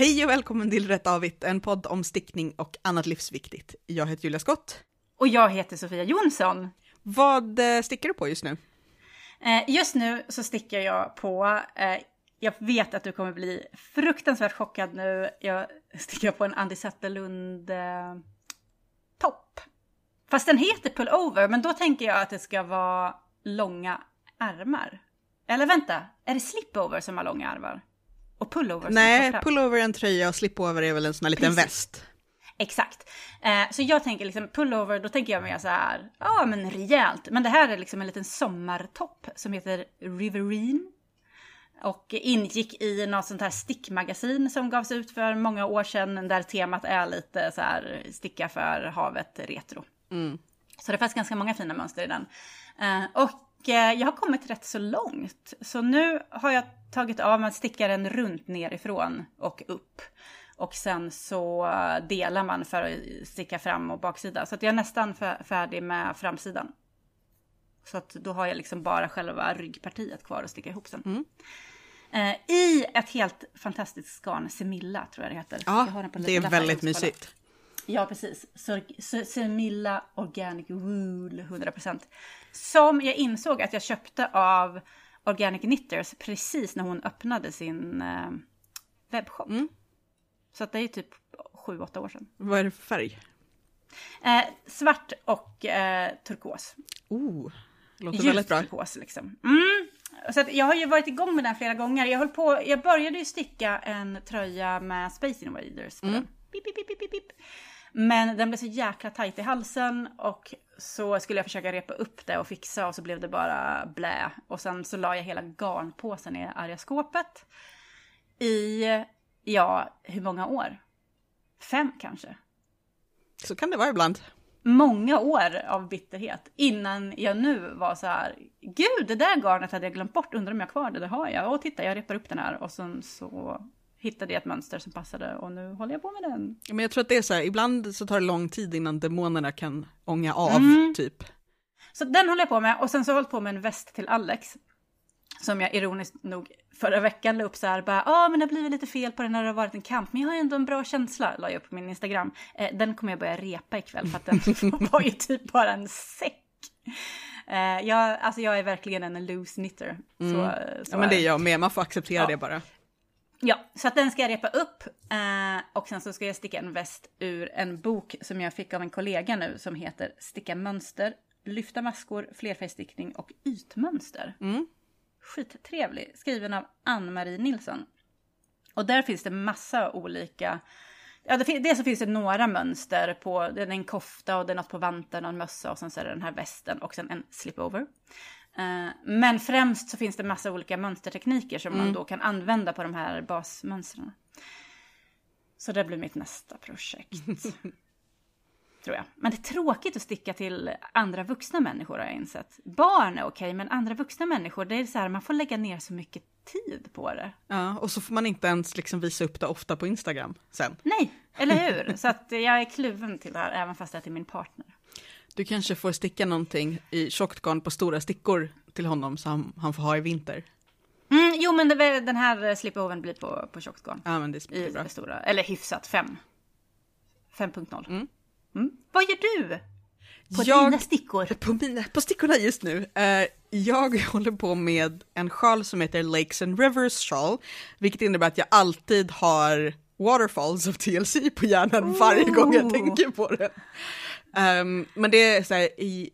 Hej och välkommen till Rätt Avigt, en podd om stickning och annat livsviktigt. Jag heter Julia Skott. Och jag heter Sofia Jonsson. Vad eh, stickar du på just nu? Eh, just nu så stickar jag på, eh, jag vet att du kommer bli fruktansvärt chockad nu, jag stickar på en Andy Zetterlund topp. Fast den heter pullover, men då tänker jag att det ska vara långa ärmar. Eller vänta, är det slipover som har långa ärmar? Och pullover Nej, pullover är en tröja och slipover är väl en sån här liten Precis. väst. Exakt. Eh, så jag tänker liksom pullover, då tänker jag mer så här, ja men rejält. Men det här är liksom en liten sommartopp som heter Riverine. Och ingick i något sånt här stickmagasin som gavs ut för många år sedan där temat är lite så här sticka för havet retro. Så det fanns ganska många fina mönster i den. Eh, och jag har kommit rätt så långt. Så nu har jag tagit av, man stickar den runt nerifrån och upp. Och sen så eh, delar man för att sticka fram och baksida. Så jag är nästan fär- färdig med framsidan. Så att då har jag liksom bara själva ryggpartiet kvar att sticka ihop sen. Eh, I ett helt fantastiskt garn, Semilla tror jag det heter. Ja, det är väldigt mysigt. Ja, precis. Semilla Organic Wool 100%. Som jag insåg att jag köpte av Organic Knitters precis när hon öppnade sin eh, webbshop. Mm. Så att det är typ 7-8 år sedan. Vad är det för färg? Eh, svart och eh, turkos. Oh, låter Ljus väldigt bra. turkos liksom. Mm. Så jag har ju varit igång med den flera gånger. Jag, höll på, jag började ju sticka en tröja med Space Invaders. på Mm. den. Pip, pip, pip. Men den blev så jäkla tajt i halsen och så skulle jag försöka repa upp det och fixa och så blev det bara blä. Och sen så la jag hela garnpåsen i arga skåpet. I, ja, hur många år? Fem kanske? Så kan det vara ibland. många år av bitterhet innan jag nu var så här, gud det där garnet hade jag glömt bort, undrar om jag har kvar det, det har jag. Och titta, jag repar upp den här och sen så hittade jag ett mönster som passade och nu håller jag på med den. Men jag tror att det är så här, ibland så tar det lång tid innan demonerna kan ånga av, Mm. typ. Så den håller jag på med och sen så har jag hållit på med en väst till Alex. Som jag ironiskt nog förra veckan la upp så här, bara, ja ah, men det har blivit lite fel på den när det har varit en kamp, men jag har ändå en bra känsla, la jag upp på min Instagram. Eh, den kommer jag börja repa ikväll för att den var ju typ bara en säck. Eh, jag, alltså jag är verkligen en loose knitter. Så, så Mm. Ja, men det är jag med, man får acceptera Ja. det bara. Ja, så att den ska jag repa upp. Eh, och sen så ska jag sticka en väst ur en bok som jag fick av en kollega nu som heter Sticka mönster, lyfta maskor, flerfärgstickning och ytmönster. Mm. Skittrevlig, skriven av Ann-Marie Nilsson. Och där finns det massa olika... Ja, det, dels så finns det några mönster på, det är en kofta och det är något på vanten och en mössa och sen så är det den här västen och sen en slipover. Eh, men främst så finns det massa olika mönstertekniker som man då kan använda på de här basmönstren. Så det blir mitt nästa projekt. Tror jag. Men det är tråkigt att sticka till andra vuxna människor har jag insett. Barn är okej, men andra vuxna människor, det är så här, man får lägga ner så mycket tid på det. Ja, och så får man inte ens liksom visa upp det ofta på Instagram sen. Nej, eller hur? Så att jag är kluven till det här, även fast det är till min partner. Du kanske får sticka någonting i tjockt garn på stora stickor till honom så han, han får ha i vinter. Mm, jo, men det, den här slipovern blir på, på tjockt garn. Ja, men det blir bra. stora, eller hyfsat, 5. 5.0. Mm. Mm. Vad gör du? På Jag- dina stickor? På, mina, på stickorna just nu, eh, jag håller på med en sjal som heter Lakes and Rivers Shawl, vilket innebär att jag alltid har Waterfalls of TLC på hjärnan varje gång jag tänker på det. Ehm, men det är så här, i,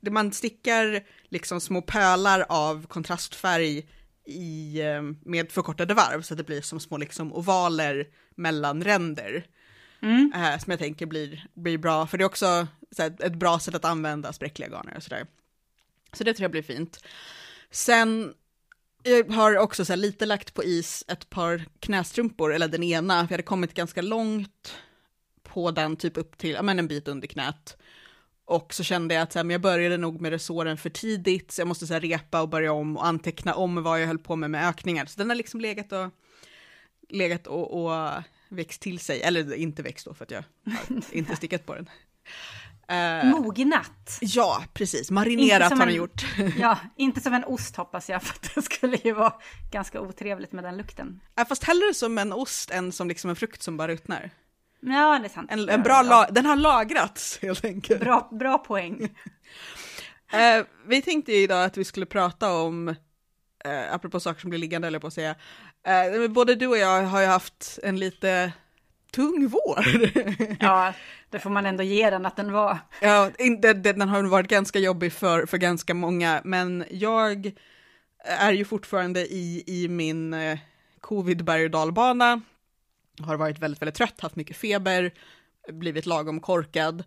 det man stickar liksom små pölar av kontrastfärg i, eh, med förkortade varv så att det blir som små liksom ovaler mellan ränder. Mm. Eh, som jag tänker blir, blir bra, för det är också så här, ett bra sätt att använda spräckliga garner och sådär. Så det tror jag blir fint. Sen jag har också så här, lite lagt på is ett par knästrumpor, eller den ena, för jag hade kommit ganska långt på den, typ upp till, ja men en bit under knät. Och så kände jag att så här, men jag började nog med resåren för tidigt, så jag måste så här, repa och börja om och anteckna om vad jag höll på med med ökningar. Så den har liksom legat och, legat och, och växt till sig, eller inte växt då för att jag inte stickat på den. Eh, Mognat. ja, precis. Marinerat har en- den gjort. Ja, inte som en ost hoppas jag, för det skulle ju vara ganska otrevligt med den lukten. Ja, fast hellre som en ost än som liksom en frukt som bara ruttnar. Ja, det är sant. En, en bra la- den har lagrats helt enkelt. bra, bra poäng. Eh, vi tänkte ju idag att vi skulle prata om, eh, apropå saker som blir liggande eller på att säga, eh, både du och jag har ju haft en lite tung vår. Ja, det får man ändå ge den att den var. ja, den, den har varit ganska jobbig för, för ganska många, men jag är ju fortfarande i, i min eh, covid berg och dalbana, har varit väldigt, väldigt trött, haft mycket feber, blivit lagom korkad.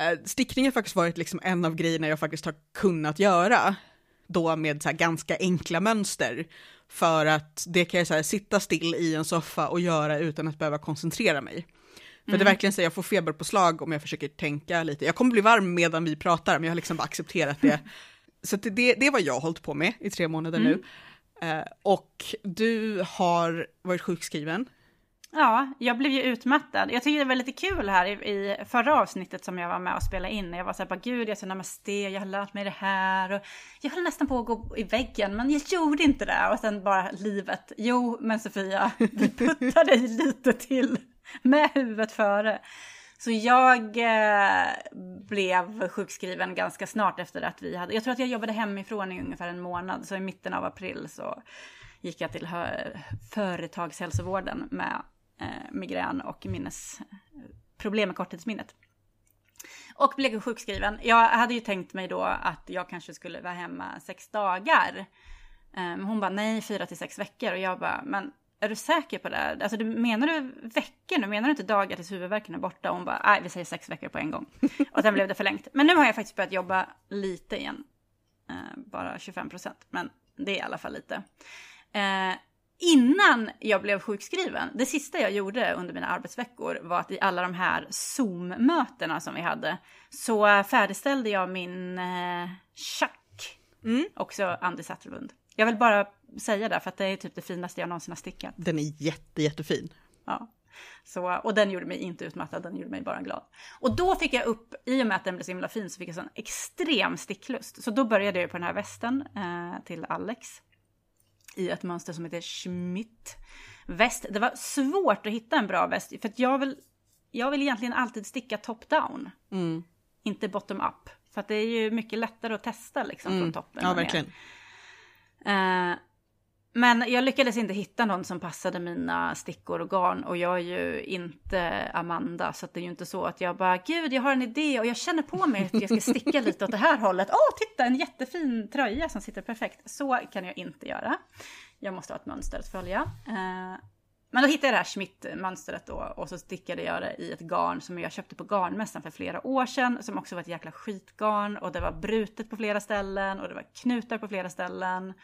Eh, Stickning har faktiskt varit liksom en av grejerna jag faktiskt har kunnat göra, då med så ganska enkla mönster, för att det kan jag så sitta still i en soffa och göra utan att behöva koncentrera mig. För det är verkligen så jag får feberpåslag om jag försöker tänka lite. Jag kommer bli varm medan vi pratar, men jag har liksom bara accepterat det. Så det, det är vad jag har hållit på med i tre månader nu. Eh, och du har varit sjukskriven. Ja, jag blev ju utmattad. Jag tyckte det var lite kul här i, i förra avsnittet som jag var med och spelade in. Jag var så här, bara, gud, jag sa namaste, jag har lärt mig det här. Och jag höll nästan på att gå i väggen, men jag gjorde inte det. Och sen bara livet. Jo, men Sofia, vi puttar dig lite till med huvudet före. Så jag eh, blev sjukskriven ganska snart efter att vi hade, jag tror att jag jobbade hemifrån i ungefär en månad, så i mitten av april så gick jag till företagshälsovården med Eh, migrän och minnesproblem eh, med korttidsminnet. Och blev sjukskriven. Jag hade ju tänkt mig då att jag kanske skulle vara hemma sex dagar. Eh, hon bara nej, fyra till sex veckor. Och jag bara, men är du säker på det? Alltså du, menar du veckor nu? Menar du inte dagar tills huvudvärken är borta? Och hon bara, nej vi säger sex veckor på en gång. Och sen blev det förlängt. Men nu har jag faktiskt börjat jobba lite igen. Eh, bara 25 procent, men det är i alla fall lite. Ehm, Innan jag blev sjukskriven, det sista jag gjorde under mina arbetsveckor var att i alla de här Zoom-mötena som vi hade så färdigställde jag min eh, Mm. också Andy Satterlund. Jag vill bara säga det för att det är typ det finaste jag någonsin har stickat. Den är jätte, jättefin. Ja. Så, och den gjorde mig inte utmattad, den gjorde mig bara glad. Och då fick jag upp, i och med att den blev så himla fin, så fick jag sån extrem sticklust. Så då började jag på den här västen eh, till Alex. I ett mönster som heter Schmidt väst. Det var svårt att hitta en bra väst, för att jag vill, jag vill egentligen alltid sticka top down, Mm. inte bottom up. För att det är ju mycket lättare att testa liksom från toppen. Ja, verkligen. Eh, men jag lyckades inte hitta någon som passade mina stickor och garn och jag är ju inte Amanda så att det är ju inte så att jag bara gud jag har en idé och jag känner på mig att jag ska sticka lite åt det här hållet. Åh titta en jättefin tröja som sitter perfekt. Så kan jag inte göra. Jag måste ha ett mönster att följa. Eh, men då hittade jag det här Schmitt-mönstret då och så stickade jag det i ett garn som jag köpte på garnmässan för flera år sedan som också var ett jäkla skitgarn och det var brutet på flera ställen och det var knutar på flera ställen.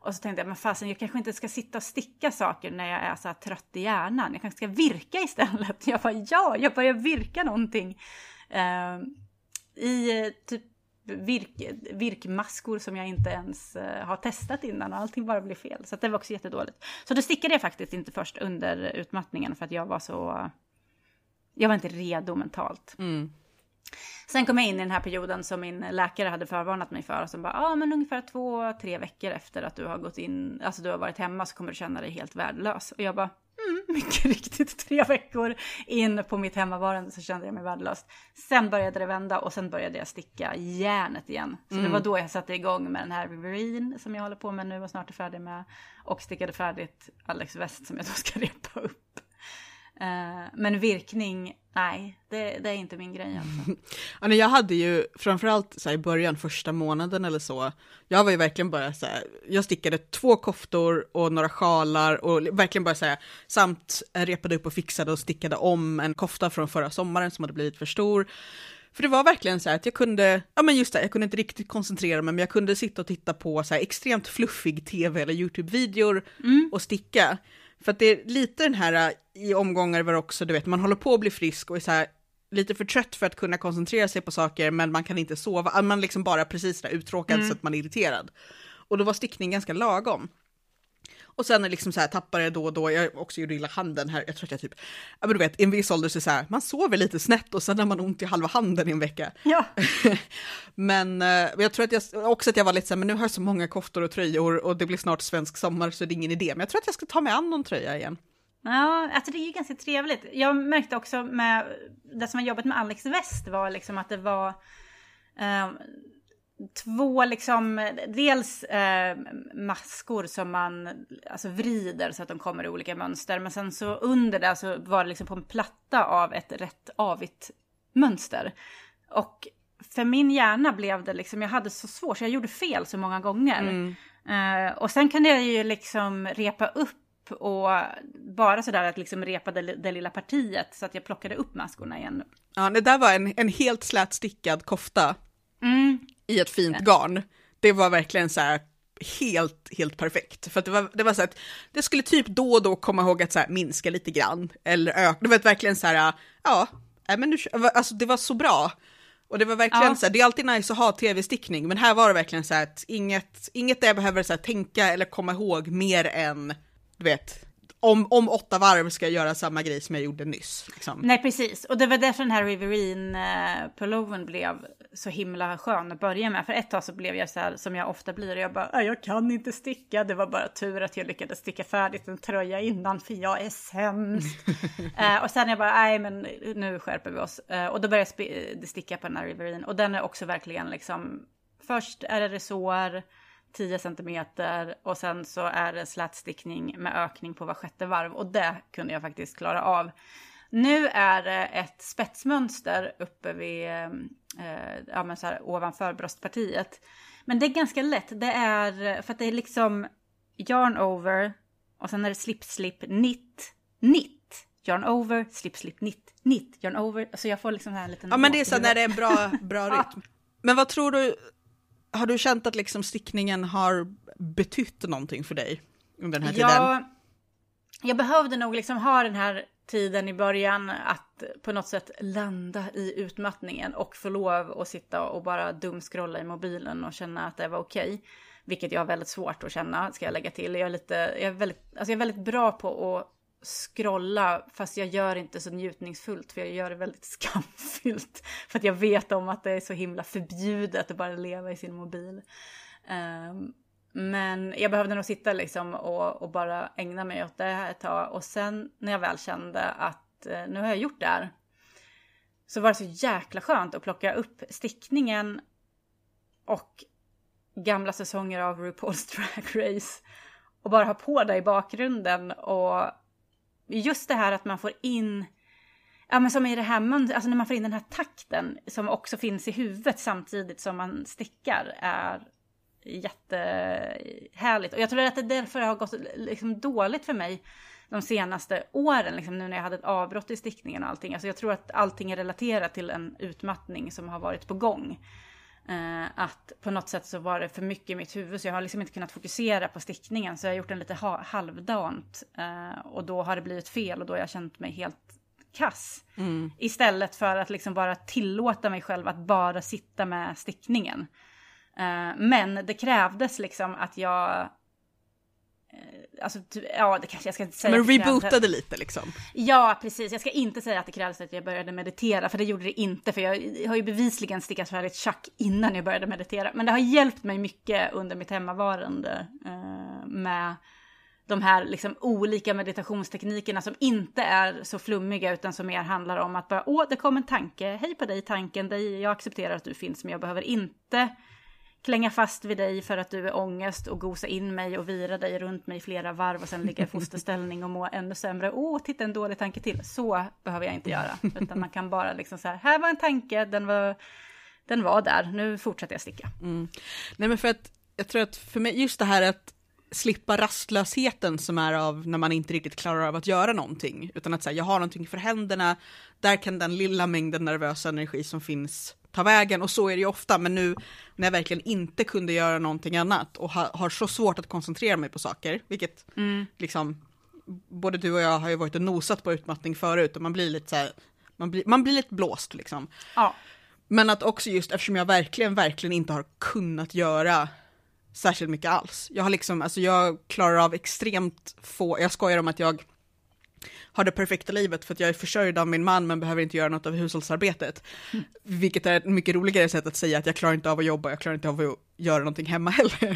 Och så tänkte jag, men fasen jag kanske inte ska sitta och sticka saker när jag är så här trött i hjärnan. Jag kanske ska virka istället. Jag bara, ja, jag börjar virka någonting. Ehm, eh, I typ virk, virkmaskor som jag inte ens eh, har testat innan och allting bara blev fel. Så att det var också jättedåligt. Så då stickade jag faktiskt inte först under utmattningen för att jag var så... Jag var inte redo mentalt. Mm. Sen kom jag in i den här perioden som min läkare hade förvarnat mig för. Som bara, ja ah, men ungefär två, tre veckor efter att du har gått in, alltså du har varit hemma så kommer du känna dig helt värdelös. Och jag bara, mm, mycket riktigt tre veckor in på mitt hemmavarande så kände jag mig värdelös. Sen började det vända och sen började jag sticka järnet igen. Så det var då jag satte igång med den här Riverine som jag håller på med nu och snart är färdig med. Och stickade färdigt Alex West som jag då ska repa upp. Eh, men virkning, nej, det, det är inte min grej alltså. Nej, jag hade ju framförallt så i början, första månaden eller så, jag var ju verkligen bara så här, jag stickade två koftor och några sjalar och verkligen bara så här, samt repade upp och fixade och stickade om en kofta från förra sommaren som hade blivit för stor. För det var verkligen så här att jag kunde, ja men just det, jag kunde inte riktigt koncentrera mig, men jag kunde sitta och titta på så här extremt fluffig tv eller YouTube-videor och sticka. För att det är lite den här i omgångar var också, du vet, man håller på att bli frisk och är så här lite för trött för att kunna koncentrera sig på saker, men man kan inte sova, man liksom bara precis där uttråkad så att man är irriterad. Och då var stickning ganska lagom. Och sen liksom så här, tappar det då och då, jag också gjorde illa handen här, jag tror att jag typ, ja men du vet, i en viss ålder så är det så här, man sover lite snett och sen har man ont i halva handen i en vecka. Ja. men eh, jag tror att jag, också att jag var lite så här, men nu har jag så många koftor och tröjor och det blir snart svensk sommar så det är ingen idé, men jag tror att jag ska ta mig an någon tröja igen. Ja, alltså det är ju ganska trevligt. Jag märkte också med det som har jobbat med Alex West var liksom att det var eh, två liksom, dels eh, maskor som man alltså vrider så att de kommer i olika mönster. Men sen så under det så var det liksom på en platta av ett rätt avigt mönster. Och för min hjärna blev det liksom, jag hade så svårt så jag gjorde fel så många gånger. Mm. Eh, och sen kunde jag ju liksom repa upp och bara sådär att liksom repa det, det lilla partiet så att jag plockade upp maskorna igen. Ja, det där var en, en helt slätstickad kofta Mm. I ett fint garn. Det var verkligen så här helt, helt perfekt. För det var, det var så att det skulle typ då och då komma ihåg att så här, minska lite grann eller öka. Det var verkligen så här, ja, men nu, alltså det var så bra. Och det var verkligen Ja. så här, det är alltid nice att ha tv-stickning, men här var det verkligen så här att inget, inget där jag behöver så här, tänka eller komma ihåg mer än, du vet, om, om åtta varv ska jag göra samma grej som jag gjorde nyss. Liksom. Nej, precis. Och det var därför den här Riverine-pullovern blev så himla skön att börja med. För ett tag så blev jag så här som jag ofta blir. Och jag bara, "Nej, jag kan inte sticka. Det var bara tur att jag lyckades sticka färdigt en tröja innan, för jag är sämst. eh, och sen jag bara, nej men nu skärper vi oss. Eh, och då började jag sticka på den här Riverine. Och den är också verkligen liksom, först är det resår, 10 centimeter och sen så är det slätstickning med ökning på var sjätte varv och det kunde jag faktiskt klara av. Nu är det ett spetsmönster uppe vid, eh, ja men så här ovanför bröstpartiet. Men det är ganska lätt, det är för att det är liksom yarn over och sen är det slip slip knit knit. Yarn over, slip slip knit knit, yarn over. Alltså jag får liksom här liten... Ja men det är så när det är en bra, bra rytm. Men vad tror du, har du känt att liksom stickningen har betytt någonting för dig under den här tiden? Ja, jag behövde nog liksom ha den här tiden i början att på något sätt landa i utmattningen och få lov att sitta och bara dumskrolla i mobilen och känna att det var okej. Vilket jag har väldigt svårt att känna, ska jag lägga till. Jag är, lite, jag är, väldigt, alltså jag är väldigt bra på att scrolla, fast jag gör inte så njutningsfullt, för jag gör det väldigt skamfyllt. För att jag vet om att det är så himla förbjudet att bara leva i sin mobil. Ehm, men jag behövde nog sitta liksom och, och bara ägna mig åt det här ett tag. Och sen när jag väl kände att eh, nu har jag gjort det här. Så var det så jäkla skönt att plocka upp stickningen och gamla säsonger av RuPaul's Drag Race. Och bara ha på det i bakgrunden. Och just det här att man får in Ja men som i det här mönstret, alltså när man får in den här takten som också finns i huvudet samtidigt som man stickar är jättehärligt. Och jag tror att det är därför det har gått liksom dåligt för mig de senaste åren, liksom nu när jag hade ett avbrott i stickningen och allting. Alltså jag tror att allting är relaterat till en utmattning som har varit på gång. Eh, att på något sätt så var det för mycket i mitt huvud så jag har liksom inte kunnat fokusera på stickningen så jag har gjort den lite ha- halvdant. Eh, och då har det blivit fel och då har jag känt mig helt kass. Mm. Istället för att liksom bara tillåta mig själv att bara sitta med stickningen. Eh, men det krävdes liksom att jag... Alltså, ja, det kanske jag ska inte säga. Men rebootade lite liksom. Ja, precis. Jag ska inte säga att det krävdes att jag började meditera, för det gjorde det inte. För jag har ju bevisligen stickat färdigt tjack innan jag började meditera. Men det har hjälpt mig mycket under mitt hemmavarande eh, med de här liksom olika meditationsteknikerna som inte är så flummiga utan som mer handlar om att bara åh, det kom en tanke, hej på dig tanken, dig, jag accepterar att du finns men jag behöver inte klänga fast vid dig för att du är ångest och gosa in mig och vira dig runt mig i flera varv och sen ligga i fosterställning och må ännu sämre. Åh, titta en dålig tanke till. Så behöver jag inte göra. Utan man kan bara liksom så här, här var en tanke, den var, den var där, nu fortsätter jag sticka. Mm. Nej men för att jag tror att för mig, just det här att slippa rastlösheten som är av när man inte riktigt klarar av att göra någonting, utan att säga jag har någonting för händerna, där kan den lilla mängden nervös energi som finns ta vägen och så är det ju ofta, men nu när jag verkligen inte kunde göra någonting annat och ha, har så svårt att koncentrera mig på saker, vilket liksom både du och jag har ju varit och nosat på utmattning förut och man blir lite så här, man blir, man blir lite blåst liksom. Ja, Men att också just eftersom jag verkligen, verkligen inte har kunnat göra särskilt mycket alls. Jag har liksom, alltså jag klarar av extremt få, jag skojar om att jag har det perfekta livet för att jag är försörjd av min man men behöver inte göra något av hushållsarbetet. Mm. Vilket är ett mycket roligare sätt att säga att jag klarar inte av att jobba, jag klarar inte av att göra någonting hemma heller.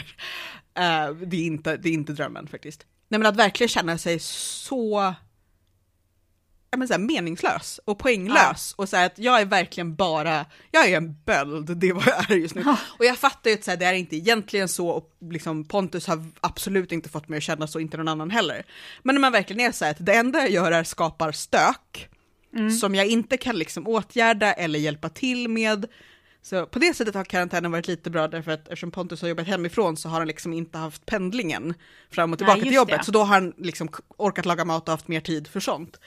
Uh, det, är inte, det är inte drömmen faktiskt. Nej men att verkligen känna sig så men, så här, meningslös och poänglös ja. och så här, att jag är verkligen bara, jag är en böld, det är vad jag är just nu. Ja. Och jag fattar ju att så här, det är inte egentligen så och liksom Pontus har absolut inte fått mig att känna så, inte någon annan heller. Men när man verkligen är så här att det enda jag gör är skapar stök mm. som jag inte kan liksom åtgärda eller hjälpa till med. Så på det sättet har karantänen varit lite bra därför att eftersom Pontus har jobbat hemifrån så har han liksom inte haft pendlingen fram och tillbaka Nej, till jobbet. Det. Så då har han liksom orkat laga mat och haft mer tid för sånt.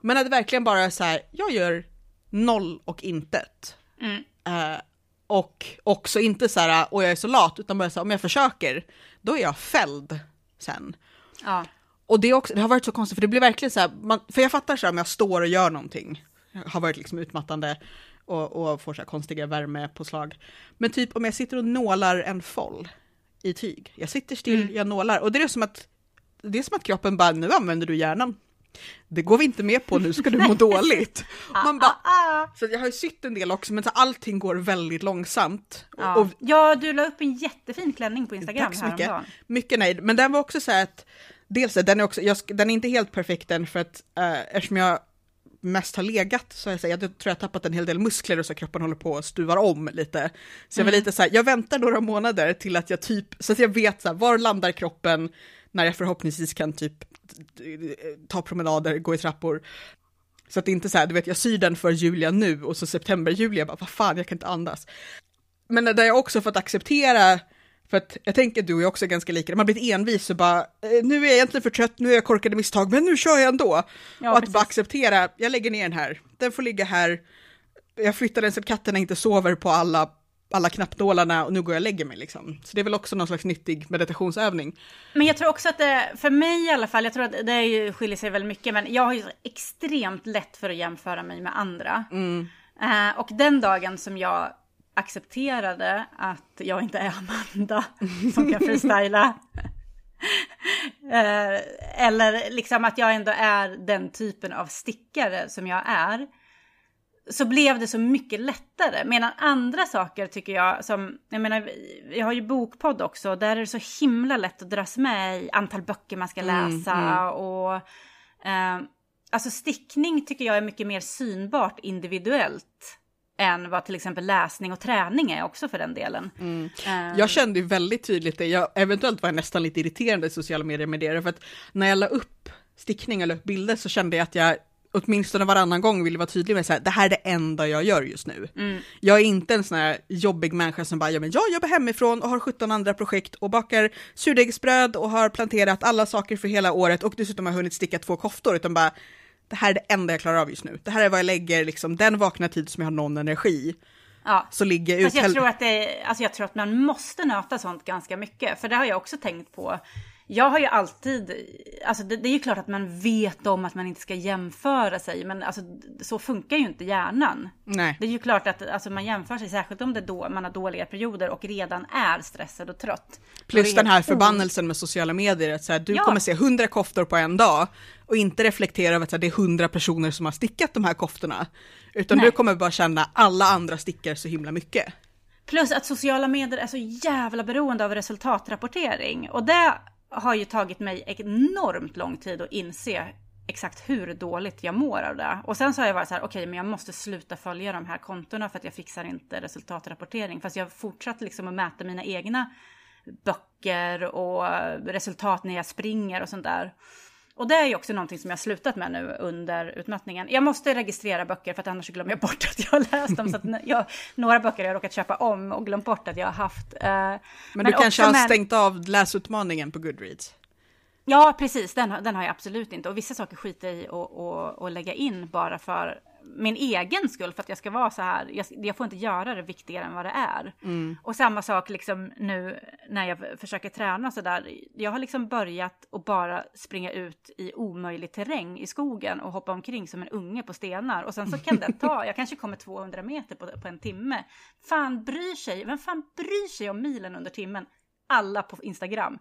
Men att verkligen bara så här, jag gör noll och intet. Mm. Uh, och också inte så här, och jag är så lat, utan bara så här, om jag försöker, då är jag fälld sen. Ja. Och det, också, det har varit så konstigt, för det blir verkligen så här, man, för jag fattar så här, om jag står och gör någonting, har varit liksom utmattande och, och får så här konstiga värmepåslag. Men typ om jag sitter och nålar en foll i tyg, jag sitter still, mm. jag nålar, och det är som att det är som att kroppen bara, nu använder du hjärnan, det går vi inte med på, nu ska du må dåligt. Man bara, ah, ah. så jag har ju sytt en del också, men så allting går väldigt långsamt. Ja, och, ja du la upp en jättefin klänning på Instagram Tack så mycket. Mycket nöjd, men den var också så här att, dels den är också, jag, den är inte helt perfekt än för att uh, eftersom jag mest har legat så jag, säger, jag tror jag tappat en hel del muskler och så kroppen håller på att stuvar om lite. Så jag var mm. lite så här, jag väntar några månader till att jag typ, så att jag vet så här, var landar kroppen när jag förhoppningsvis kan typ ta promenader, gå i trappor. Så att det inte så här, du vet, jag syr den för Julia nu och så september, Julia, bara vad fan, jag kan inte andas. Men där jag också fått acceptera, för att jag tänker du är också ganska lika, man blivit envis och bara, eh, nu är jag egentligen för trött, nu är jag korkade misstag, men nu kör jag ändå. Ja, och att precis. bara acceptera, jag lägger ner den här, den får ligga här, jag flyttar den så att katterna inte sover på alla alla knappnålarna och nu går jag och lägger mig liksom. Så det är väl också någon slags nyttig meditationsövning. Men jag tror också att det, för mig i alla fall, jag tror att det ju skiljer sig väldigt mycket, men jag har ju extremt lätt för att jämföra mig med andra. Mm. Uh, och den dagen som jag accepterade att jag inte är Amanda som kan freestyla. uh, eller liksom att jag ändå är den typen av stickare som jag är så blev det så mycket lättare. Medan andra saker tycker jag, som, jag menar, jag har ju bokpodd också, där är det så himla lätt att dras med i antal böcker man ska läsa mm, mm. och eh, alltså stickning tycker jag är mycket mer synbart individuellt än vad till exempel läsning och träning är också för den delen. Mm. Uh, jag kände ju väldigt tydligt det, jag, eventuellt var jag nästan lite irriterande i sociala medier med det, för att när jag la upp stickning eller bilder så kände jag att jag åtminstone varannan gång vill vara tydlig med att det här är det enda jag gör just nu. Mm. Jag är inte en sån här jobbig människa som bara, ja men jag jobbar hemifrån och har 17 andra projekt och bakar surdegsbröd och har planterat alla saker för hela året och dessutom har hunnit sticka två koftor, utan bara, det här är det enda jag klarar av just nu. Det här är vad jag lägger, liksom, den vakna tid som jag har någon energi. Ja. Så ligger ut... jag, tror att det, alltså jag tror att man måste nöta sånt ganska mycket, för det har jag också tänkt på jag har ju alltid, alltså det, det, är ju klart att man vet om att man inte ska jämföra sig, men alltså så funkar ju inte hjärnan. Nej. Det är ju klart att alltså, man jämför sig, särskilt om det då, man har dåliga perioder och redan är stressad och trött. Plus den här förbannelsen med sociala medier, att så här, du ja. kommer se hundra koftor på en dag och inte reflektera över att här, det är hundra personer som har stickat de här koftorna, utan Nej. du kommer bara känna alla andra stickar så himla mycket. Plus att sociala medier är så jävla beroende av resultatrapportering och det har ju tagit mig enormt lång tid att inse exakt hur dåligt jag mår av det. Och sen så har jag varit så här, okej, okay, men jag måste sluta följa de här kontona för att jag fixar inte resultatrapportering. Fast jag fortsatt liksom att mäta mina egna böcker och resultat när jag springer och sånt där. Och det är ju också någonting som jag har slutat med nu under utmattningen. Jag måste registrera böcker för att annars glömmer jag bort att jag har läst dem. så jag, några böcker har jag råkat köpa om och glömt bort att jag har haft. Eh, men, men, du kanske har med... stängt av läsutmaningen på Goodreads? Ja, precis. Den, den har jag absolut inte. Och vissa saker skiter jag i att lägga in bara för min egen skull för att jag ska vara så här. Jag, jag får inte göra det viktigare än vad det är. Mm. Och samma sak liksom nu när jag försöker träna så där. Jag har liksom börjat att bara springa ut i omöjlig terräng i skogen och hoppa omkring som en unge på stenar. Och sen så kan det ta, jag kanske kommer 200 meter på, på en timme. Fan bryr sig, vem fan bryr sig om milen under timmen? Alla på Instagram.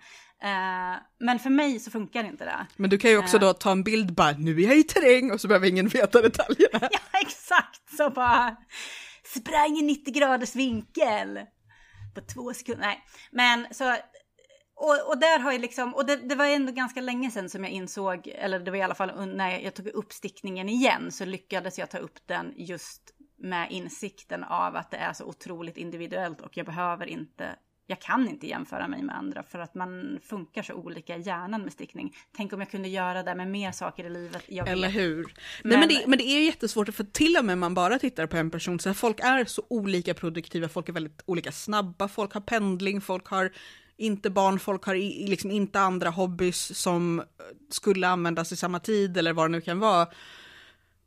Uh, men för mig så funkar inte det. Men du kan ju också uh, då ta en bild bara, nu är jag i terräng och så behöver ingen veta detaljerna. ja, exakt. Så bara, sprang i 90 graders vinkel på två sekunder. Nej, men så och, och, där har jag liksom, och det, det, var ändå ganska länge sedan som jag insåg, eller det var i alla fall när jag tog upp stickningen igen, så lyckades jag ta upp den just med insikten av att det är så otroligt individuellt och jag behöver inte, jag kan inte jämföra mig med andra för att man funkar så olika i hjärnan med stickning. Tänk om jag kunde göra det med mer saker i livet. Eller hur. Men, Nej, men, det, men det är jättesvårt, för till och med man bara tittar på en person, så här, folk är så olika produktiva, folk är väldigt olika snabba, folk har pendling, folk har inte barn, folk har liksom inte andra hobbys som skulle användas i samma tid eller vad det nu kan vara.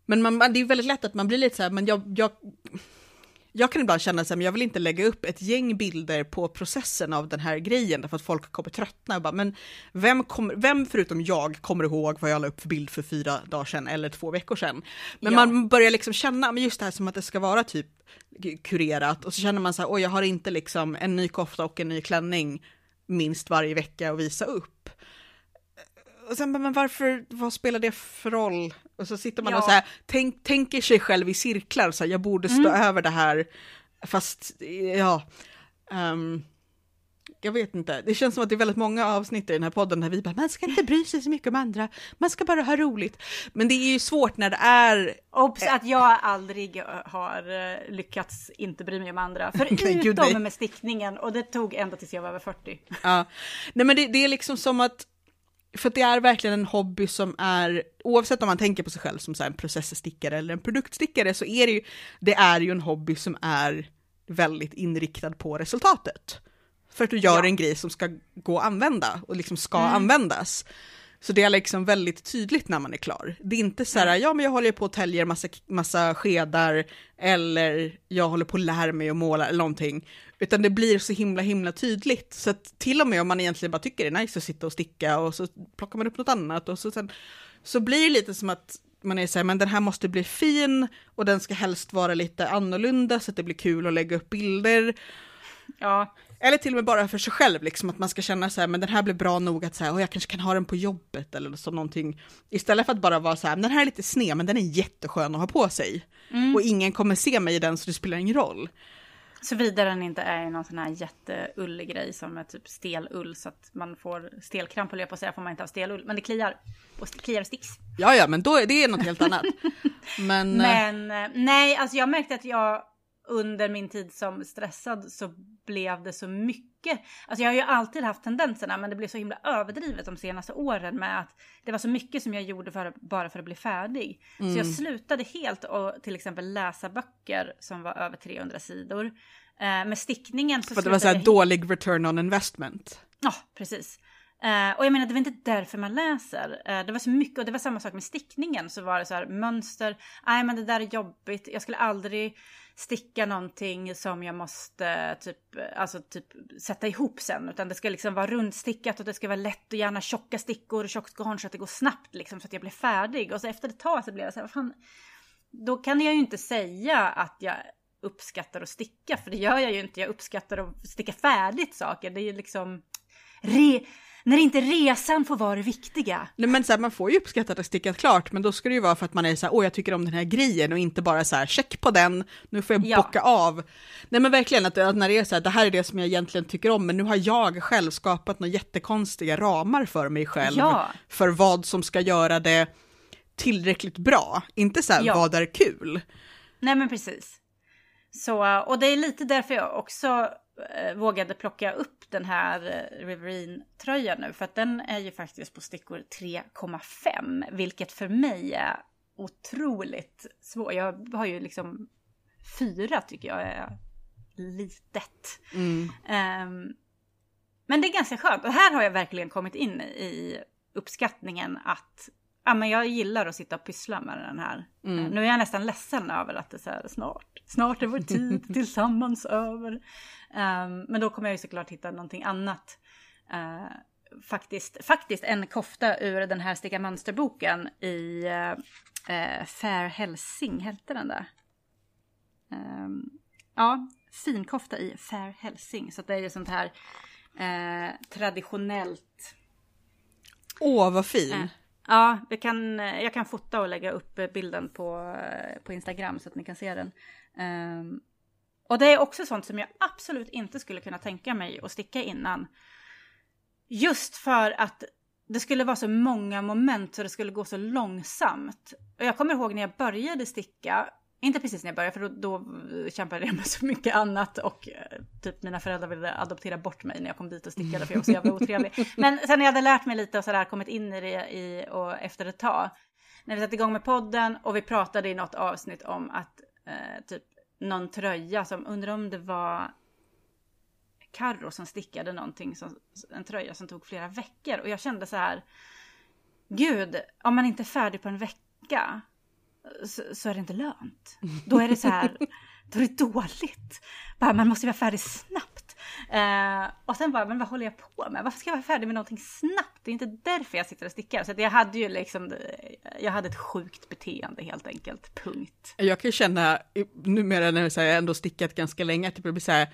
Men man, det är väldigt lätt att man blir lite så här, men jag, jag, jag kan ibland känna så här, men jag vill inte lägga upp ett gäng bilder på processen av den här grejen, därför att folk kommer tröttna och bara, men vem, kommer, vem förutom jag kommer ihåg vad jag la upp för bild för fyra dagar sedan eller två veckor sedan? Men ja. man börjar liksom känna, men just det här som att det ska vara typ kurerat och så känner man så här, oj jag har inte liksom en ny kofta och en ny klänning minst varje vecka och visa upp. Och sen, men varför, vad spelar det för roll? Och så sitter man ja. och så här, tänk, tänker sig själv i cirklar, så här, jag borde stå mm. över det här, fast ja. Um, jag vet inte, det känns som att det är väldigt många avsnitt i den här podden där vi bara, man ska inte bry sig så mycket om andra, man ska bara ha roligt. Men det är ju svårt när det är... Obs, att jag aldrig har eh, lyckats inte bry mig om andra, förutom med stickningen, och det tog ända tills jag var över 40. Ja, nej men det, det är liksom som att för det är verkligen en hobby som är, oavsett om man tänker på sig själv som så en processstickare eller en produktstickare, så är det ju, det är ju en hobby som är väldigt inriktad på resultatet. För att du gör ja. en grej som ska gå att använda och liksom ska mm. användas. Så det är liksom väldigt tydligt när man är klar. Det är inte så här, ja men jag håller på och täljer massa, massa skedar eller jag håller på att lära mig att måla eller någonting. Utan det blir så himla himla tydligt. Så att till och med om man egentligen bara tycker det är nice att sitta och sticka och så plockar man upp något annat och så sen så blir det lite som att man är så här, men den här måste bli fin och den ska helst vara lite annorlunda så att det blir kul att lägga upp bilder. Ja. Eller till och med bara för sig själv, liksom, att man ska känna så här, men den här blir bra nog att säga, och jag kanske kan ha den på jobbet eller som någonting. Istället för att bara vara så här, den här är lite sned, men den är jätteskön att ha på sig. Mm. Och ingen kommer se mig i den, så det spelar ingen roll. Såvida den inte är någon sån här jätteullig grej som är typ stelull så att man får stelkramp på på säga får man inte ha stelull. Men det kliar och kliar och sticks. Ja, ja, men då är det något helt annat. men, men eh, nej, alltså jag märkte att jag under min tid som stressad så blev det så mycket. Alltså jag har ju alltid haft tendenserna men det blev så himla överdrivet de senaste åren med att det var så mycket som jag gjorde för, bara för att bli färdig. Mm. Så jag mm. slutade helt att till exempel läsa böcker som var över 300 sidor. Eh, med stickningen så För det var så här dålig return on investment. Ja, precis. Eh, och jag menar, det var inte därför man läser. Eh, det var så mycket, och det var samma sak med stickningen. Så var det så här, mönster, nej men det där är jobbigt. Jag skulle aldrig sticka någonting som jag måste typ, alltså typ sätta ihop sen. Utan det ska liksom vara rundstickat och det ska vara lätt och gärna tjocka stickor och tjockt garn så att det går snabbt liksom så att jag blir färdig. Och så efter ett tag så blev jag så här, vad fan, då kan jag ju inte säga att jag uppskattar att sticka, för det gör jag ju inte. Jag uppskattar att sticka färdigt saker. Det är ju liksom re när inte resan får vara det viktiga. Nej, men så här, man får ju uppskatta att det stickat klart, men då ska det ju vara för att man är så här, åh jag tycker om den här grejen och inte bara så här, check på den, nu får jag ja. bocka av. Nej men verkligen att, att när det är så här, det här är det som jag egentligen tycker om, men nu har jag själv skapat några jättekonstiga ramar för mig själv, ja. för vad som ska göra det tillräckligt bra, inte så här, ja. vad är kul. Nej men precis. Så, och det är lite därför jag också vågade plocka upp den här eh, Riverine-tröjan nu. För att den är ju faktiskt på stickor 3,5. Vilket för mig är otroligt svårt. Jag har ju liksom fyra tycker jag är litet. Mm. Um, men det är ganska skönt. Och här har jag verkligen kommit in i uppskattningen att ja, men jag gillar att sitta och pyssla med den här. Mm. Nu är jag nästan ledsen över att det är så här snart. Snart är vår tid tillsammans över. Um, men då kommer jag ju såklart hitta någonting annat. Uh, faktiskt, faktiskt en kofta ur den här Sticka Mönsterboken i uh, Fair Helsing, hette den där? Um, ja, finkofta i Fair Helsing. Så det är ju sånt här eh, traditionellt. Åh, vad fin. Ja, vi kan, jag kan fota och lägga upp bilden på, på Instagram så att ni kan se den. Um, och det är också sånt som jag absolut inte skulle kunna tänka mig att sticka innan. Just för att det skulle vara så många moment så det skulle gå så långsamt. Och jag kommer ihåg när jag började sticka, inte precis när jag började för då, då kämpade jag med så mycket annat och eh, typ mina föräldrar ville adoptera bort mig när jag kom dit och stickade för jag var så jävla otrevlig. Men sen när jag hade lärt mig lite och sådär, kommit in i det i, och efter ett tag, när vi satte igång med podden och vi pratade i något avsnitt om att eh, typ någon tröja som, undrar om det var Carro som stickade någonting, som, en tröja som tog flera veckor. Och jag kände så här, gud, om man inte är färdig på en vecka så, så är det inte lönt. Då är det så här, då är det dåligt. Bara, man måste vara färdig snabbt. Eh, och sen bara, men vad håller jag på med? Varför ska jag vara färdig med någonting snabbt? Det är inte därför jag sitter och stickar. Så jag hade ju liksom, jag hade ett sjukt beteende helt enkelt, punkt. Jag kan ju känna, numera när jag ändå stickat ganska länge, att det blir så här,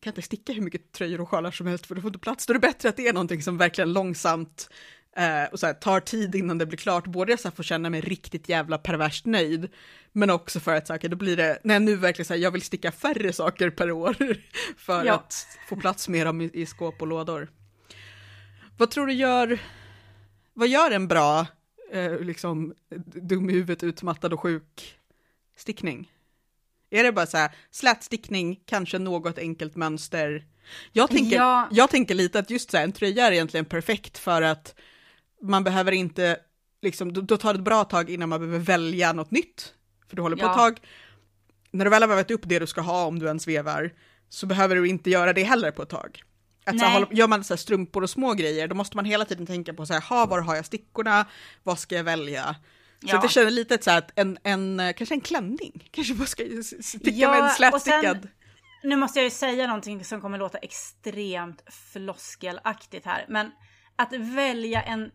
kan inte sticka hur mycket tröjor och sjalar som helst för du får inte plats. Då är det bättre att det är någonting som verkligen långsamt eh, och så här, tar tid innan det blir klart. Både så här, får känna mig riktigt jävla perverst nöjd, men också för att så här, då blir det, jag nu verkligen så här, jag vill sticka färre saker per år för ja. att få plats med dem i, i skåp och lådor. Vad tror du gör, vad gör en bra, eh, liksom, dum i huvudet, utmattad och sjuk stickning? Är det bara så här, slätstickning, kanske något enkelt mönster? Jag tänker, ja. jag tänker lite att just så här, en tröja är egentligen perfekt för att man behöver inte, liksom, då tar det ett bra tag innan man behöver välja något nytt. För du håller på ja. ett tag. När du väl har vävat upp det du ska ha, om du ens vevar, så behöver du inte göra det heller på ett tag. Att så här, gör man så här, strumpor och små grejer, då måste man hela tiden tänka på så här, ha, var har jag stickorna, vad ska jag välja? Så ja. det känner lite så att en, en, kanske en klänning, kanske bara ska sticka ja, med en slätstickad. Nu måste jag ju säga någonting som kommer låta extremt floskelaktigt här, men att välja en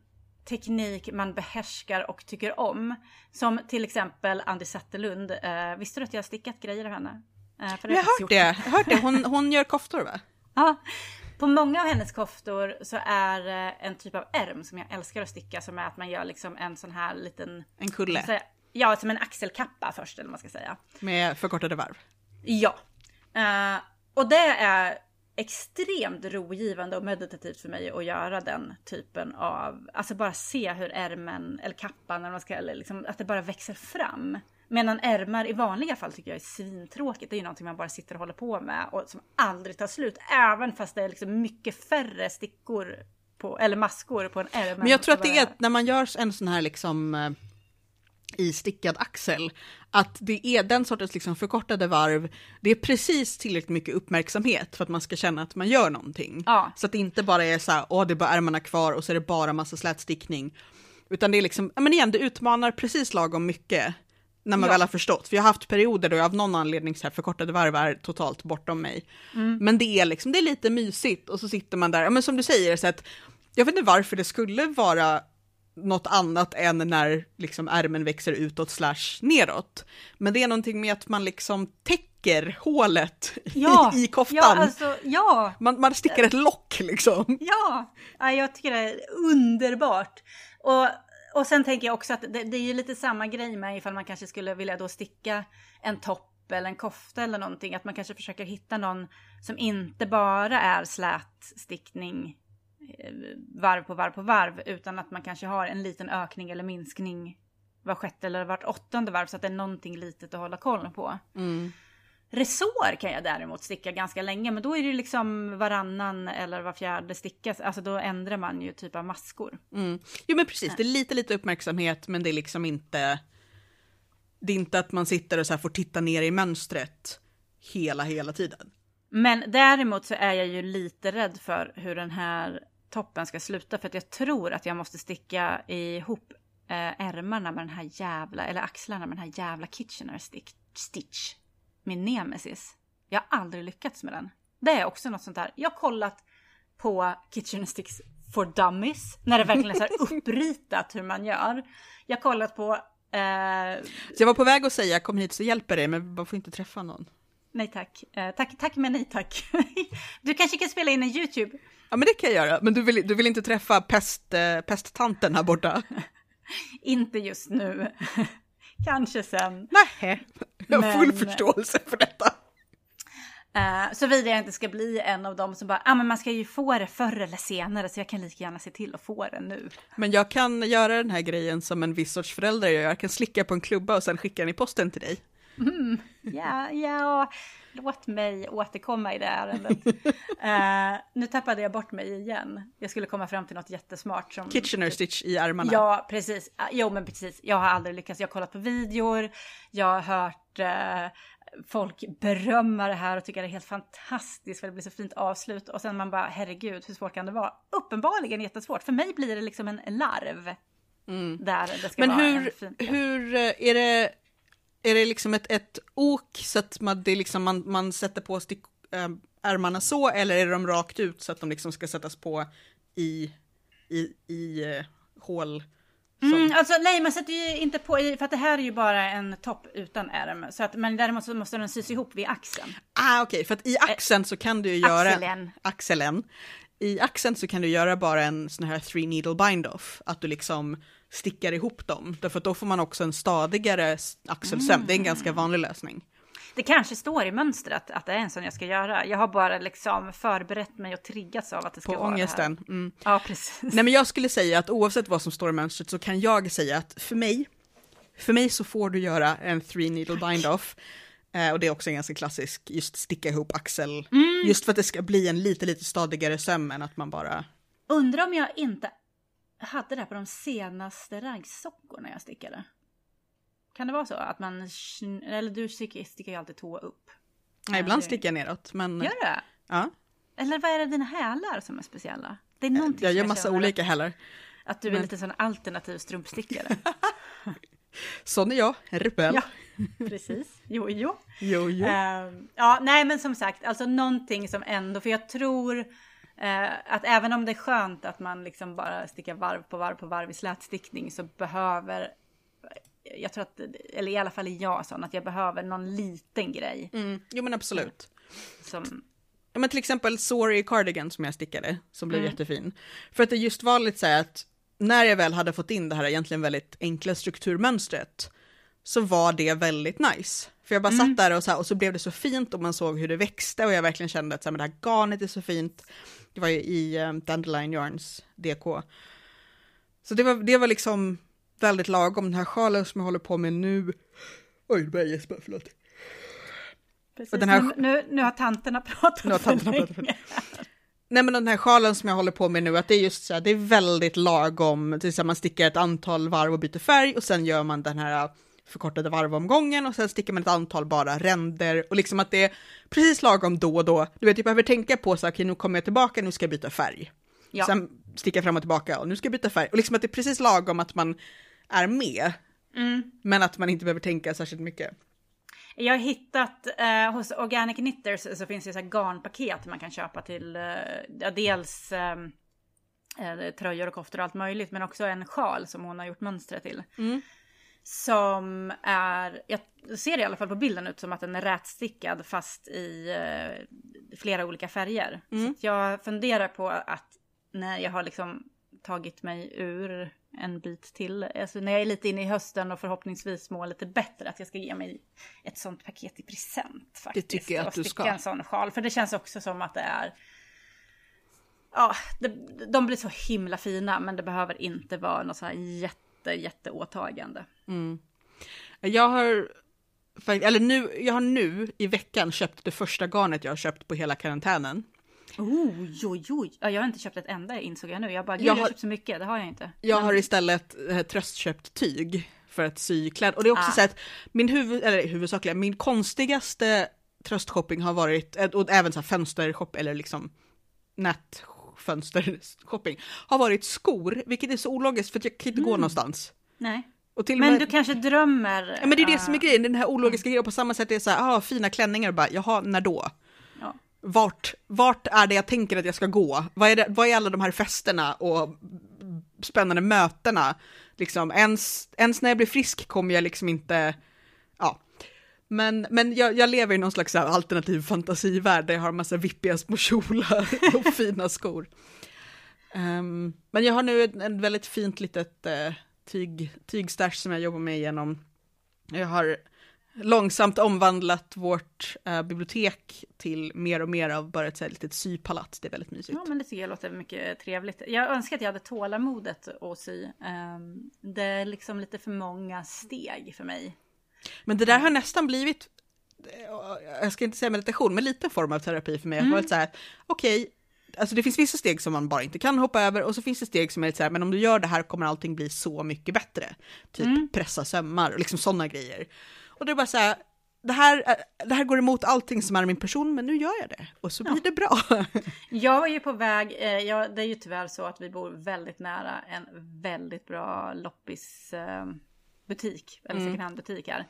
teknik man behärskar och tycker om. Som till exempel Andi Zetterlund. Eh, visste du att jag har stickat grejer av henne? Eh, jag har hört det. Jag hört det. Hon, hon gör koftor va? Ja, på många av hennes koftor så är en typ av ärm som jag älskar att sticka som är att man gör liksom en sån här liten... En kulle? Säga, ja, som en axelkappa först eller vad man ska säga. Med förkortade varv? Ja. Uh, och det är extremt rogivande och meditativt för mig att göra den typen av, alltså bara se hur ärmen eller kappan eller man ska, eller liksom, att det bara växer fram. Medan ärmar i vanliga fall tycker jag är svintråkigt. Det är ju någonting man bara sitter och håller på med och som aldrig tar slut. Även fast det är liksom mycket färre stickor på, eller maskor på en ärm. Men jag tror att det är när man gör en sån här liksom eh, i stickad axel, att det är den sortens liksom förkortade varv, det är precis tillräckligt mycket uppmärksamhet för att man ska känna att man gör någonting. Ja. Så att det inte bara är så här, åh det är bara ärmarna kvar och så är det bara massa slätstickning. Utan det är liksom, men igen, det utmanar precis lagom mycket när man ja. väl har förstått. För jag har haft perioder då jag av någon anledning så här förkortade varv är totalt bortom mig. Mm. Men det är liksom, det är lite mysigt och så sitter man där, men som du säger, så att jag vet inte varför det skulle vara något annat än när liksom ärmen växer utåt slash neråt. Men det är någonting med att man liksom täcker hålet ja, i, i koftan. Ja, alltså, ja. Man, man stickar ett lock liksom. Ja, jag tycker det är underbart. Och och sen tänker jag också att det, det, är ju lite samma grej med ifall man kanske skulle vilja då sticka en topp eller en kofta eller någonting. Att man kanske försöker hitta någon som inte bara är slätstickning eh, varv på varv på varv. Utan att man kanske har en liten ökning eller minskning var sjätte eller vart åttonde varv. Så att det är någonting litet att hålla koll på. Mm. Resår kan jag däremot sticka ganska länge, men då är det liksom varannan eller var fjärde sticka. Alltså då ändrar man ju typ av maskor. Mm. Jo men precis, det är lite lite uppmärksamhet, men det är liksom inte... Det är inte att man sitter och så får titta ner i mönstret hela, hela tiden. Men däremot så är jag ju lite rädd för hur den här toppen ska sluta, för att jag tror att jag måste sticka ihop eh, ärmarna med den här jävla, eller axlarna med den här jävla Kitchener stitch min nemesis. Jag har aldrig lyckats med den. Det är också något sånt där. Jag har kollat på Kitchen Sticks for Dummies, när det verkligen är så här uppritat hur man gör. Jag har kollat på... Eh... Så jag var på väg att säga kom hit så hjälper det, men man får inte träffa någon. Nej tack. Eh, tack. Tack men nej tack. du kanske kan spela in en YouTube? Ja men det kan jag göra, men du vill, du vill inte träffa pest, eh, pesttanten här borta? inte just nu. kanske sen. Nej, jag har full men... förståelse för detta. Uh, Såvida jag inte ska bli en av dem som bara, ah, men man ska ju få det förr eller senare så jag kan lika gärna se till att få det nu. Men jag kan göra den här grejen som en viss sorts förälder gör, jag kan slicka på en klubba och sen skicka den i posten till dig. Mm, ja, ja, låt mig återkomma i det ärendet. uh, nu tappade jag bort mig igen. Jag skulle komma fram till något jättesmart som... Kitchener stitch i armarna. Ja, precis. Jo, men precis. Jag har aldrig lyckats. Jag har kollat på videor, jag har hört uh, folk berömma det här och tycker det är helt fantastiskt för det blir så fint avslut och sen man bara herregud hur svårt kan det vara? Uppenbarligen jättesvårt. För mig blir det liksom en larv. Mm. Där det ska Men vara hur, en fin... hur eh, är det, är det liksom ett, ett ok så att man, det liksom, man, man sätter på stick, äh, ärmarna så eller är de rakt ut så att de liksom ska sättas på i, i, i uh, hål? Mm, alltså nej, man sätter ju inte på i, för att det här är ju bara en topp utan ärm. Så att, men däremot så måste den sys ihop vid axeln. Ah, okej, okay, för att i axeln så kan du ju göra... Axeln. Axeln. I axeln så kan du göra bara en sån här three needle bind off, att du liksom stickar ihop dem. Därför att då får man också en stadigare axelsöm. Mm. Det är en ganska vanlig lösning. Det kanske står i mönstret att det är en sån jag ska göra. Jag har bara liksom förberett mig och triggats av att det ska På vara ångesten. det här. Mm. Ja, precis. Nej, men jag skulle säga att oavsett vad som står i mönstret så kan jag säga att för mig, för mig så får du göra en three needle bind off. Eh, och det är också en ganska klassisk, just sticka ihop axel. Mm. Just för att det ska bli en lite, lite stadigare söm än att man bara... Undrar om jag inte hade det på de senaste raggsockorna jag stickade. Kan det vara så? Att man, eller du sticker ju alltid tå upp. Nej, ibland sticker jag neråt. Men... Gör det? Ja. Eller vad är det dina hälar som är speciella? Det är någonting jag gör massa olika hälar. Att du är men... lite sån alternativ strumpstickare. Sån är jag, en rebell. Ja, precis. Jo, jo. jo, jo. Uh, ja, nej men som sagt, alltså någonting som ändå, för jag tror uh, att även om det är skönt att man liksom bara stickar varv på varv på varv i slätstickning så behöver jag tror att, eller i alla fall är jag sån, att jag behöver någon liten grej. Mm. Jo men absolut. Som... Ja men till exempel Sorry Cardigan som jag stickade, som blev mm. jättefin. För att det just var lite så här att när jag väl hade fått in det här egentligen väldigt enkla strukturmönstret, så var det väldigt nice. För jag bara mm. satt där och så, här, och så blev det så fint och man såg hur det växte och jag verkligen kände att så här, men det här garnet är så fint. Det var ju i um, Dandelion Yarns DK. Så det var, det var liksom väldigt lagom. Den här sjalen som jag håller på med nu. Oj, nu börjar jag gäspa, förlåt. Precis, den här... nu, nu, nu har tanterna pratat nu har tanterna pratat för Nej men den här sjalen som jag håller på med nu, att det är just så här, det är väldigt lagom, till man stickar ett antal varv och byter färg och sen gör man den här förkortade varvomgången och sen sticker man ett antal bara ränder och liksom att det är precis lagom då och då. Du vet, jag behöver tänka på så här, okej nu kommer jag tillbaka, nu ska jag byta färg. Ja. Sen sticker jag fram och tillbaka och nu ska jag byta färg. Och liksom att det är precis lagom att man är med. Mm. Men att man inte behöver tänka särskilt mycket. Jag har hittat eh, hos Organic Knitters så finns det så här garnpaket man kan köpa till eh, dels eh, eh, tröjor och koftor och allt möjligt men också en sjal som hon har gjort mönstret till. Mm. Som är, jag ser i alla fall på bilden ut som att den är rätstickad fast i eh, flera olika färger. Mm. Så jag funderar på att när jag har liksom tagit mig ur en bit till. Alltså när jag är lite inne i hösten och förhoppningsvis mår lite bättre att jag ska ge mig ett sånt paket i present. Faktiskt, det tycker jag att du ska. en sån sjal. För det känns också som att det är... Ja, det, de blir så himla fina men det behöver inte vara något så här jätte, jätte åtagande. Mm. Jag har eller nu, jag har nu i veckan köpt det första garnet jag har köpt på hela karantänen. Oj, oj, oj. Ja, jag har inte köpt ett enda insåg jag nu. Jag bara, gud, jag, har, jag har köpt så mycket. Det har jag inte. Jag Men... har istället eh, tröstköpt tyg för att sy kläder. Och det är också ah. så att min huvud, eller huvudsakliga, min konstigaste tröstshopping har varit, eh, och även så här fönstershop eller liksom nätfönstershopping, har varit skor, vilket är så ologiskt för att jag kan inte mm. gå någonstans. Nej. men med, du kanske drömmer? Ja men det är det som är grejen, den här ologiska mm. grejen. På samma sätt är det så här, ah, fina klänningar och bara, jaha, när då? vart, vart är det jag tänker att jag ska gå? Vad är, det, vad är alla de här festerna och spännande mötena? Liksom, ens, ens när jag blir frisk kommer jag liksom inte, ja. Men, men jag, jag lever i någon slags alternativ fantasivärld där jag har en massa vippiga små kjolar och fina skor. Um, men jag har nu en ett väldigt fint litet uh, tyg, tygstash som jag jobbar med igenom. Jag har långsamt omvandlat vårt uh, bibliotek till mer och mer av bara ett så här litet sypalats. Det är väldigt mysigt. Ja, men det tycker jag låter mycket trevligt. Jag önskar att jag hade tålamodet att sy. Um, det är liksom lite för många steg för mig. Men det där har nästan blivit, jag ska inte säga meditation, men lite form av terapi för mig. Mm. Att så här, okej, okay, alltså det finns vissa steg som man bara inte kan hoppa över och så finns det steg som är lite så här, men om du gör det här kommer allting bli så mycket bättre. Typ mm. pressa sömmar och liksom sådana grejer. Och det är bara så här, det här, det här går emot allting som är min person, men nu gör jag det och så blir ja. det bra. jag är ju på väg, eh, det är ju tyvärr så att vi bor väldigt nära en väldigt bra loppis eh, butik, eller mm. second hand-butik här.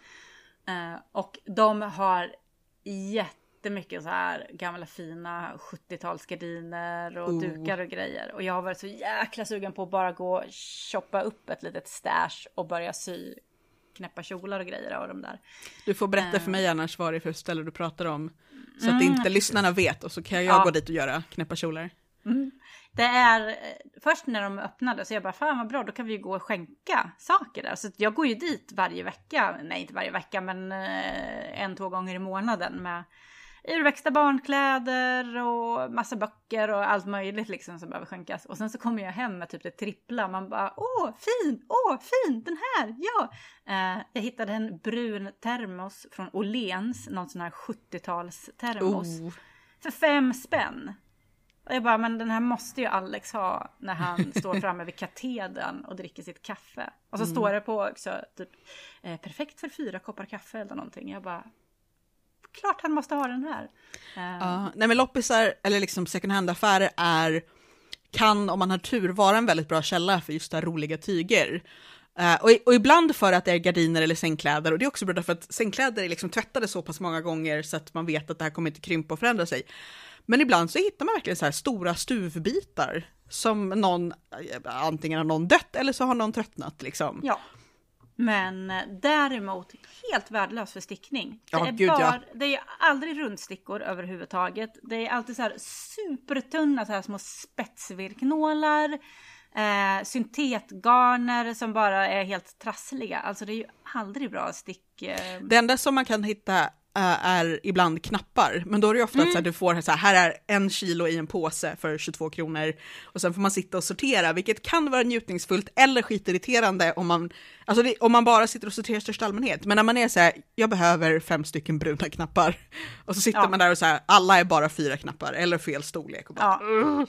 Uh, och de har jättemycket så här gamla fina 70-talsgardiner och oh. dukar och grejer. Och jag har varit så jäkla sugen på att bara gå och shoppa upp ett litet stash och börja sy knäppa kjolar och grejer av de där. Du får berätta för mig annars vad det är för ställe du pratar om. Så mm, att inte lyssnarna vet och så kan jag ja. gå dit och göra knäppa kjolar. Mm. Det är eh, först när de öppnade så jag bara fan vad bra då kan vi ju gå och skänka saker där. Så jag går ju dit varje vecka, nej inte varje vecka men eh, en, två gånger i månaden med urväxta barnkläder och massa böcker och allt möjligt liksom som behöver skänkas. Och sen så kommer jag hem med typ det trippla. Man bara åh fin, åh fin, den här, ja. Eh, jag hittade en brun termos från Åhléns, någon sån här 70-tals termos. Oh. För fem spänn. Jag bara, men den här måste ju Alex ha när han står framme vid katedern och dricker sitt kaffe. Och så mm. står det på också typ eh, perfekt för fyra koppar kaffe eller någonting. Jag bara, klart han måste ha den här. Ja, nej men loppisar eller liksom second hand-affärer är, kan om man har tur vara en väldigt bra källa för just det här roliga tyger. Uh, och, och, ibland för att det är gardiner eller sängkläder och det är också bra för att sängkläder är liksom tvättade så pass många gånger så att man vet att det här kommer inte krympa och förändra sig. Men ibland så hittar man verkligen så här stora stuvbitar som någon, antingen har någon dött eller så har någon tröttnat liksom. Ja. Men eh, däremot helt värdelös för stickning. Det, ja, är, gud, bara, ja. det är aldrig rundstickor överhuvudtaget. Det är alltid så här supertunna så här små spetsvirknålar. Eh, syntetgarner som bara är helt trassliga. Alltså det är ju aldrig bra stick. Eh... Det enda som man kan hitta är ibland knappar, men då är det ofta mm. att du får så här, här är en kilo i en påse för 22 kronor och sen får man sitta och sortera, vilket kan vara njutningsfullt eller skitirriterande om man, alltså det, om man bara sitter och sorterar i största allmänhet. Men när man är så här, jag behöver fem stycken bruna knappar och så sitter ja. man där och så här, alla är bara fyra knappar eller fel storlek. Och bara, ja.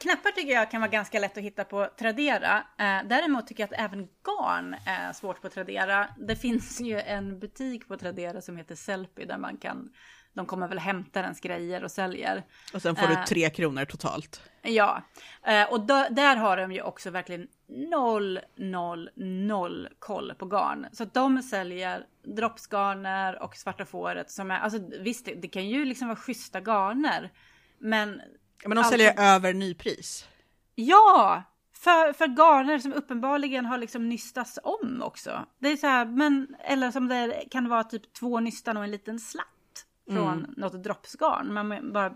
Knappar tycker jag kan vara ganska lätt att hitta på Tradera. Eh, däremot tycker jag att även garn är svårt på Tradera. Det finns ju en butik på Tradera som heter Sellpy där man kan de kommer väl hämta ens grejer och säljer. Och sen får du eh, tre kronor totalt. Ja, eh, och där har de ju också verkligen noll, noll, noll koll på garn. Så de säljer droppsgarner och svarta fåret som är, alltså visst det, det kan ju liksom vara schyssta garner. Men men de alltså, säljer över nypris? Ja! För, för garner som uppenbarligen har liksom nystats om också. Det är så här, men, eller som det kan vara typ två nystan och en liten slatt från mm. något droppsgarn. Man bara,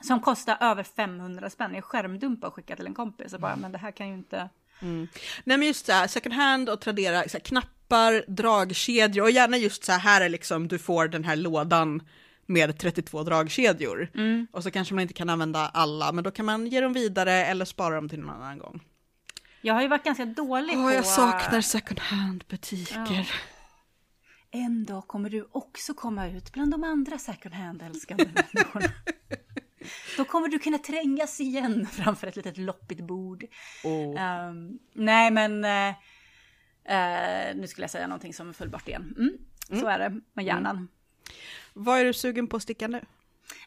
som kostar över 500 spänn. Jag skärmdumpar och skickar till en kompis och bara, mm. men det här kan ju inte... Mm. Nej men just så här, second hand och Tradera, så här, knappar, dragkedjor och gärna just så här, här är liksom du får den här lådan med 32 dragkedjor. Mm. Och så kanske man inte kan använda alla, men då kan man ge dem vidare eller spara dem till någon annan gång. Jag har ju varit ganska dålig oh, på... Jag saknar second hand-butiker. Ja. En dag kommer du också komma ut bland de andra second hand-älskande människorna. Då kommer du kunna trängas igen framför ett litet loppigt bord. Oh. Um, nej, men... Uh, uh, nu skulle jag säga någonting som föll bort igen. Mm, mm. Så är det med hjärnan. Mm. Vad är du sugen på att sticka nu?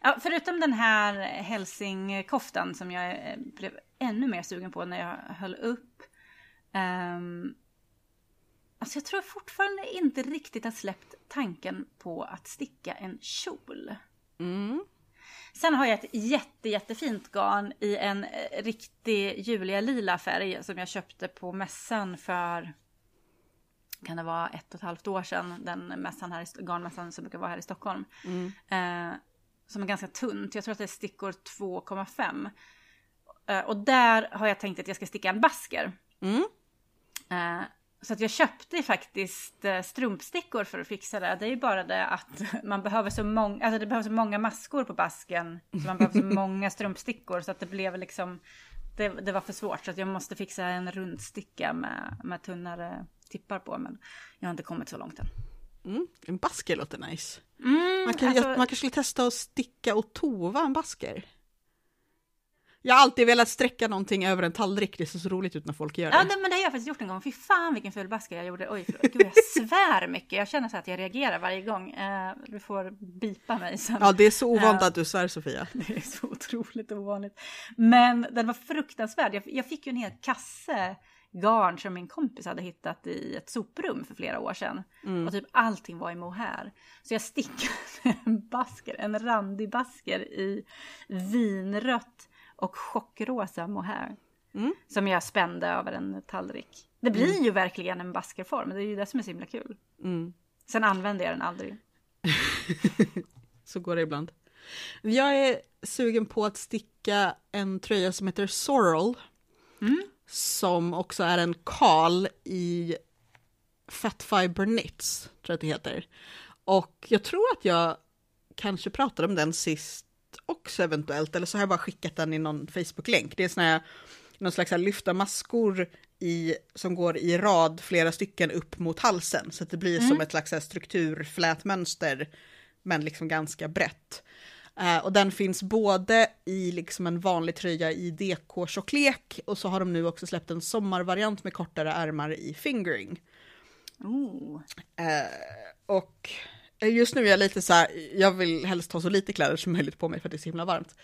Ja, förutom den här hälsingkoftan som jag eh, blev ännu mer sugen på när jag höll upp. Um, alltså jag tror fortfarande inte riktigt har släppt tanken på att sticka en kjol. Mm. Sen har jag ett jätte, jättefint garn i en eh, riktig Julia lila färg som jag köpte på mässan för kan det vara ett och ett halvt år sedan, den mässan här, i- garnmässan som brukar vara här i Stockholm. Eh, som är ganska tunt, jag tror att det är stickor 2,5. Eh, och där har jag tänkt att jag ska sticka en basker. Mm. Eh, så att jag köpte faktiskt eh, strumpstickor för att fixa det. Det är ju bara det att man behöver så många, alltså det behövs så många maskor på basken. Så man behöver så många strumpstickor så att det blev liksom, det, det var för svårt. Så att jag måste fixa en rundsticka med, med tunnare tippar på. Men jag har inte kommit så långt än. Mm. En basker låter nice. Mm, Man, kan, alltså- man kanske skulle testa att sticka och tova en basker. Jag har alltid velat sträcka någonting över en tallrik, det ser så roligt ut när folk gör det. Ja, men det har jag faktiskt gjort en gång. Fy fan vilken ful basker jag gjorde. Oj, förlåt. Gud, jag svär mycket. Jag känner så att jag reagerar varje gång. Eh, du får bipa mig sen. Ja, det är så ovant Ja. att du svär Sofia. Det är så otroligt ovanligt. Men den var fruktansvärd. Jag, jag fick ju en hel kasse garn som min kompis hade hittat i ett soprum för flera år sedan. Och typ allting var i mohair. Så jag stickade en basker, en randig basker i vinrött och chockrosa mohair. Mm. Som jag spände över en tallrik. Det blir ju verkligen en baskerform, det är ju det som är så himla kul. Mm. Sen använde jag den aldrig. Så går det ibland. Jag är sugen på att sticka en tröja som heter Sorrel. Mm. Som också är en kal i Fat Fiber Knits, tror jag att det heter. Och jag tror att jag kanske pratade om den sist också eventuellt, eller så har jag bara skickat den i någon Facebook-länk. Det är såna här, någon slags här lyfta maskor i, som går i rad flera stycken upp mot halsen, så att det blir som ett slags strukturflätmönster, men liksom ganska brett. Eh, och den finns både i liksom en vanlig tröja i DK-tjocklek och så har de nu också släppt en sommarvariant med kortare ärmar i fingering. Oh. Eh, och just nu är jag lite så här, jag vill helst ha så lite kläder som möjligt på mig för att det är så himla varmt.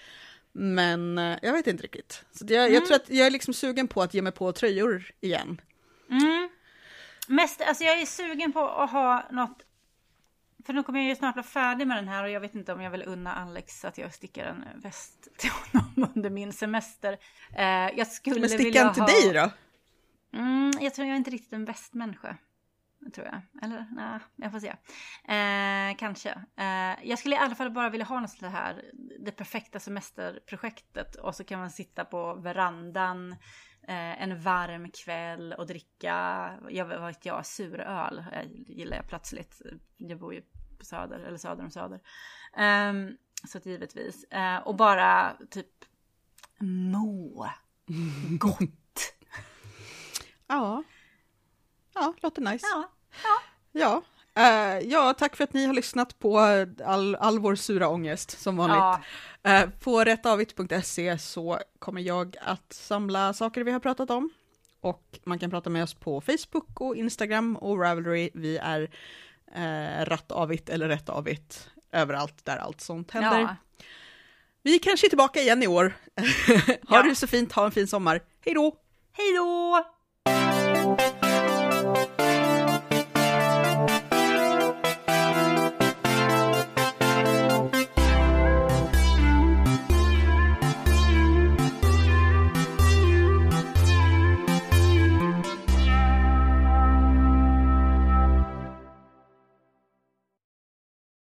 Men eh, jag vet inte riktigt. Så jag, jag tror att jag är liksom sugen på att ge mig på tröjor igen. Mm. Mest, alltså jag är sugen på att ha något för nu kommer jag ju snart vara färdig med den här och jag vet inte om jag vill unna Alex att jag stickar en väst till honom under min semester. Eh, jag skulle Men sticka till ha... dig då? Mm, jag tror jag är inte riktigt en västmänniska. Tror jag. Eller nej, jag får se. Eh, kanske. Eh, jag skulle i alla fall bara vilja ha något sånt här, det perfekta semesterprojektet. Och så kan man sitta på verandan eh, en varm kväll och dricka, jag vet jag, suröl. Jag gillar jag plötsligt. Jag bor ju på Söder, eller söder om Söder. Ehm, så att givetvis. Eh, och bara typ må gott. Ja. Ja, låter nice. Ja. Ja. Eh, ja, tack för att ni har lyssnat på all, all vår sura ångest som vanligt. Ja. Eh, på rättavit.se så kommer jag att samla saker vi har pratat om. Och man kan prata med oss på Facebook och Instagram och Ravelry. Vi är eh, rattavit eller rättavit överallt där allt sånt händer. Ja. Vi kanske är tillbaka igen i år. ha Ja. det så fint, ha en fin sommar. Hej då! Hej då!